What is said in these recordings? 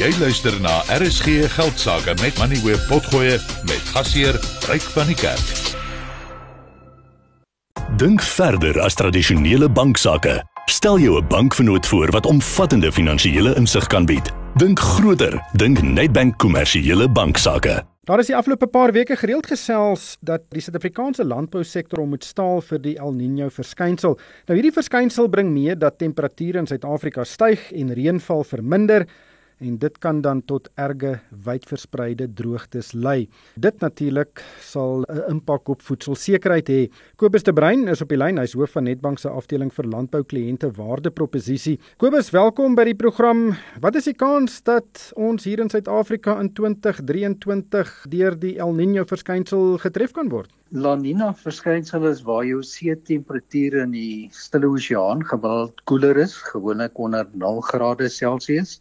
Jy luister na RSG Geldsaake met Money Web Potgoe met gasheer Ryk van die Kerk. Dink verder as tradisionele banksaake. Stel jou 'n bankvernoot voor wat omvattende finansiële insig kan bied. Dink groter, dink Nedbank kommersiële banksaake. Daar is die afgelope paar weke gereeld gesels dat die Suid-Afrikaanse landbousektor moet staal vir die El Niño verskynsel. Nou hierdie verskynsel bring mee dat temperature in Suid-Afrika styg en reënval verminder en dit kan dan tot erge wydverspreide droogtes lei. Dit natuurlik sal 'n impak op voedselsekerheid hê. Kobus de Bruin is op die lyn, hy's hoof van Netbank se afdeling vir landboukliënte waardeproposisie. Kobus, welkom by die program. Wat is die kans dat ons hier in Suid-Afrika in 2023 deur die El Niño verskynsel getref kan word? La Nina verskynsel is waar jou see temperature in die Stille Oseaan gemiddeld koeler is, gewoonlik onder 0 grade Celsius.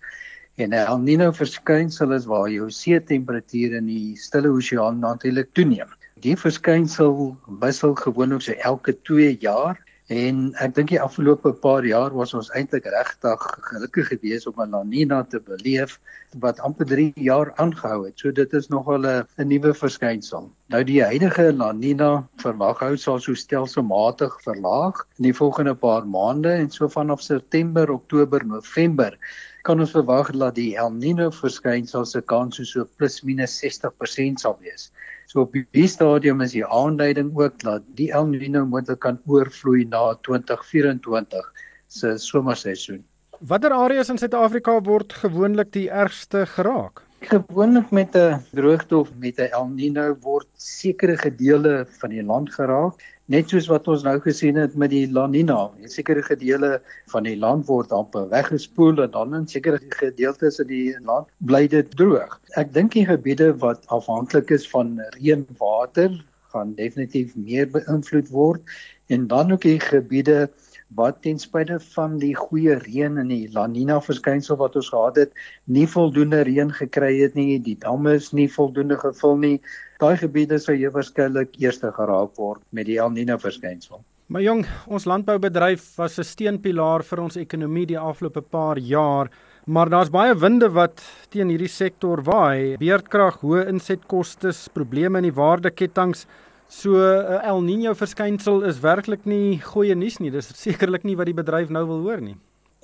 En El Niño verskynsel is waar jou see temperatuur in die Stille Oseaan natuurlik toeneem. Die verskynsel wissel gewoonlik so elke 2 jaar en ek dink die afgelope paar jaar was ons eintlik regtig gelukkig geweest om 'n La Niña te beleef wat amper 3 jaar aangehou het. So dit is nogal 'n nuwe verskynsel. Nou die huidige La Niña verwag hou sal so stelselmatig verlaag in die volgende paar maande en so vanaf September, Oktober, November kan ons verwag dat die El Niño verskynsel se kans so plus minus 60% sal wees. So op die stadium is die aanduiding ook dat die El Niño moontlik kan oorvloei na 2024 se somerseisoen. Watter areas in Suid-Afrika word gewoonlik die ergste geraak? Gewoonlik met 'n droogte of met 'n El Niño word sekere gedeele van die land geraak, net soos wat ons nou gesien het met die La Niña. Sekere gedeele van die land word amper weggespoel en dan in sekere gedeeltes in die land bly dit droog. Ek dink die gebiede wat afhanklik is van reënwater gaan definitief meer beïnvloed word en dan ook die gebiede wat ten spyte van die goeie reën in die La Nina verskynsel wat ons gehad het, nie voldoende reën gekry het nie, die damme is nie voldoende gevul nie. Daai gebiede sou jy waarskynlik eerste geraak word met die El Nina verskynsel. Maar jong, ons landboubedryf was 'n steunpilaar vir ons ekonomie die afgelope paar jaar, maar daar's baie winde wat teen hierdie sektor waai. Beerdkrag, hoë insetkoste, probleme in die waardeketTINGS So uh, El Niño verskynsel is werklik nie goeie nuus nie. Dis sekerlik nie wat die bedryf nou wil hoor nie.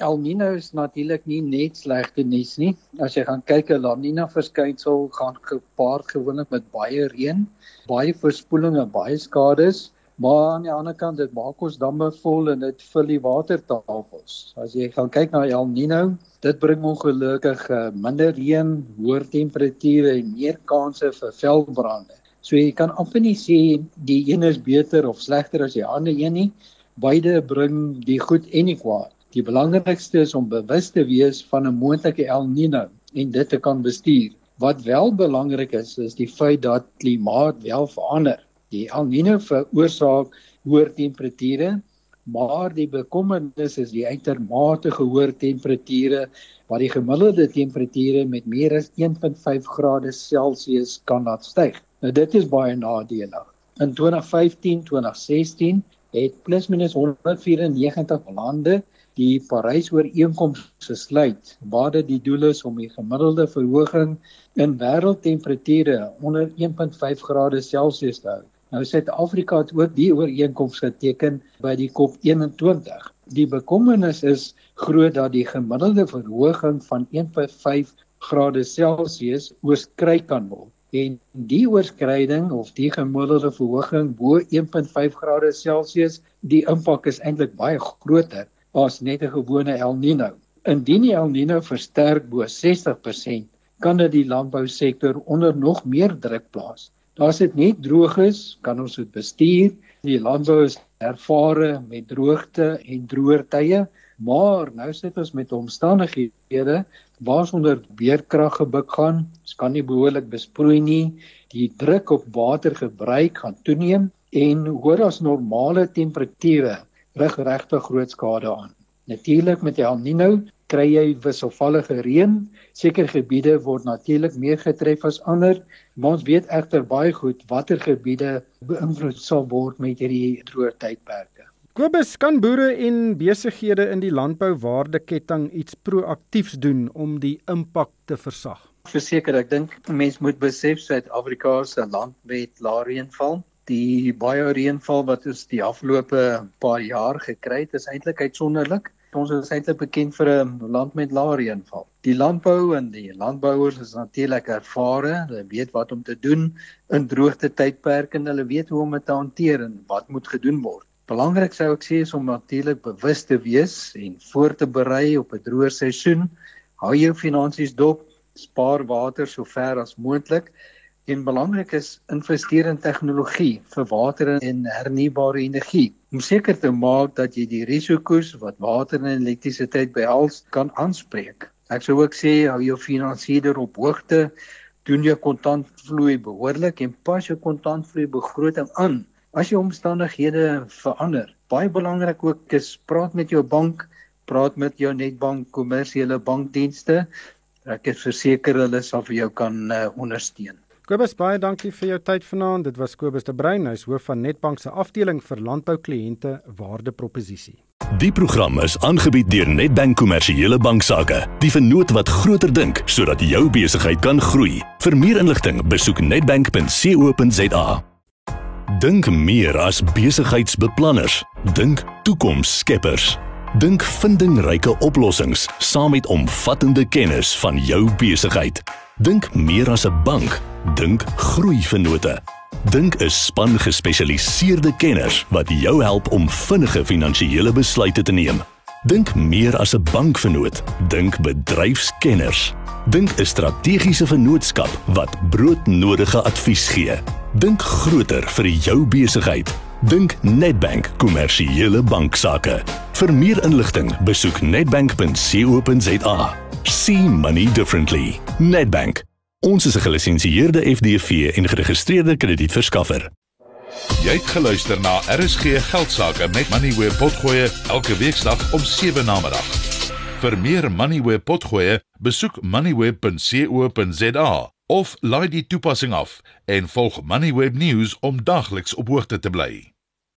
El Niño is natuurlik nie net slegte nuus nie. As jy gaan kyk, 'n La Niña verskynsel gaan gepaard gewoonlik met baie reën, baie verspoeling en baie skades. Maar aan die ander kant dit maak ons damme vol en dit vul die watertafels. As jy gaan kyk na El Niño, dit bring ongelukkig uh, minder reën, hoër temperature en meer kanse vir veldbrande. So jy kan amper nie sê die een is beter of slegter as die ander een nie. Beide bring die goed en die kwaad. Die belangrikste is om bewus te wees van 'n moontlike El Niño en dit te kan bestuur. Wat wel belangrik is, is die feit dat klimaat wel verander. Die El Niño veroorsaak hoër temperature, maar die bekommernis is die uitermate hoë temperature wat die gemiddelde temperature met meer as 1.5 grade Celsius kan laat styg. Nou dit is baie nadelig. In 2015, 2016 het plus minus 194 lande die Parys-ooreenkoms gesluit waar dit die doel is om die gemiddelde verhoging in wêreldtemperature onder 1.5 grade Celsius te hou. Nou Suid-Afrika het ook die ooreenkoms geteken by die COP21. Die bekommernis is groot dat die gemiddelde verhoging van 1.5 grade Celsius oorskry kan word en die oorskryding of die gemiddelde verhoging bo 1.5 grade Celsius, die impak is eintlik baie groter as net 'n gewone El Niño. Indien die El Niño versterk bo 60%, kan dit die landbousektor onder nog meer druk plaas. Daar's dit net droog is, kan ons dit bestuur. Die landbou is ervare met droogte en droër tye, maar nou sit ons met omstandighede waar onder beerkrag gebuk gaan, ons kan nie behoorlik besproei nie, die druk op watergebruik gaan toeneem en hoër as normale temperature rig regtig groot skade aan. Natuurlik met El Niño kry jy wisselvallige reën. Sekere gebiede word natuurlik meer getref as ander, maar ons weet egter baie goed watter gebiede beïnvloed sal word met hierdie droë tydperke. Kobus, kan boere en besighede in die landbouwaardeketting iets proaktiefs doen om die impak te versag? Verseker, ek dink mense moet besef Suid-Afrika se land met lae reënval. Die baie reënval wat ons die afgelope paar jaar gekry het, is eintlik uitsonderlik. Ons is eintlik bekend vir 'n land met lae reënval. Die landbou en die landbouers is natuurlik ervare, hulle weet wat om te doen in droogte tydperke en hulle weet hoe om dit te hanteer en wat moet gedoen word. Belangrik sou ek sê is om natuurlik bewus te wees en voor te berei op 'n droë seisoen. Hou jou finansies dop, spaar water so ver as moontlik en belangrik is investeer in tegnologie vir water en hernubare energie om seker te maak dat jy die risiko's wat water en elektrisiteit behels kan aanspreek. Ek sou ook sê hou jou finansiële op hoogte, doen jou kontantvloei behoorlik en pas jou kontantvloei begroting aan as jou omstandighede verander. Baie belangrik ook is praat met jou bank, praat met jou netbank kommersiële bankdienste. Ek is verseker hulle sal vir jou kan uh, ondersteun. Kobus baie dankie vir jou tyd vanaand. Dit was Kobus de Bruin, hy's hoof van Netbank se afdeling vir landboukliënte waardeproposisie. Die program is aangebied deur Nedbank Kommersiële Banksaake, die vennoot wat groter dink sodat jou besigheid kan groei. Vir meer inligting, besoek nedbank.co.za. Dink meer as besigheidsbeplanners. Dink toekomsskeppers. Dink vindingryke oplossings saam met omvattende kennis van jou besigheid. Dink meer as 'n bank. Dink groeivennote. Dink 'n span gespesialiseerde kenners wat jou help om vinnige finansiële besluite te neem. Dink meer as 'n bankvennoot. Dink bedryfskenners. Dink 'n strategiese vennootskap wat broodnodige advies gee. Dink groter vir jou besigheid. Dink Nedbank Kommersiële Banksaake. Vir meer inligting, besoek nedbank.co.za. See money differently. Nedbank. Ons is 'n gelisensieerde FDV en geregistreerde kredietverskaffer. Jy het geluister na RSG Geldsaake met Money where potgoe elke weeksdag om 7 na middag. Vir meer Money where potgoe, besoek moneyweb.co.za of laai die toepassing af en volg Moneyweb News om dagliks op hoogte te bly.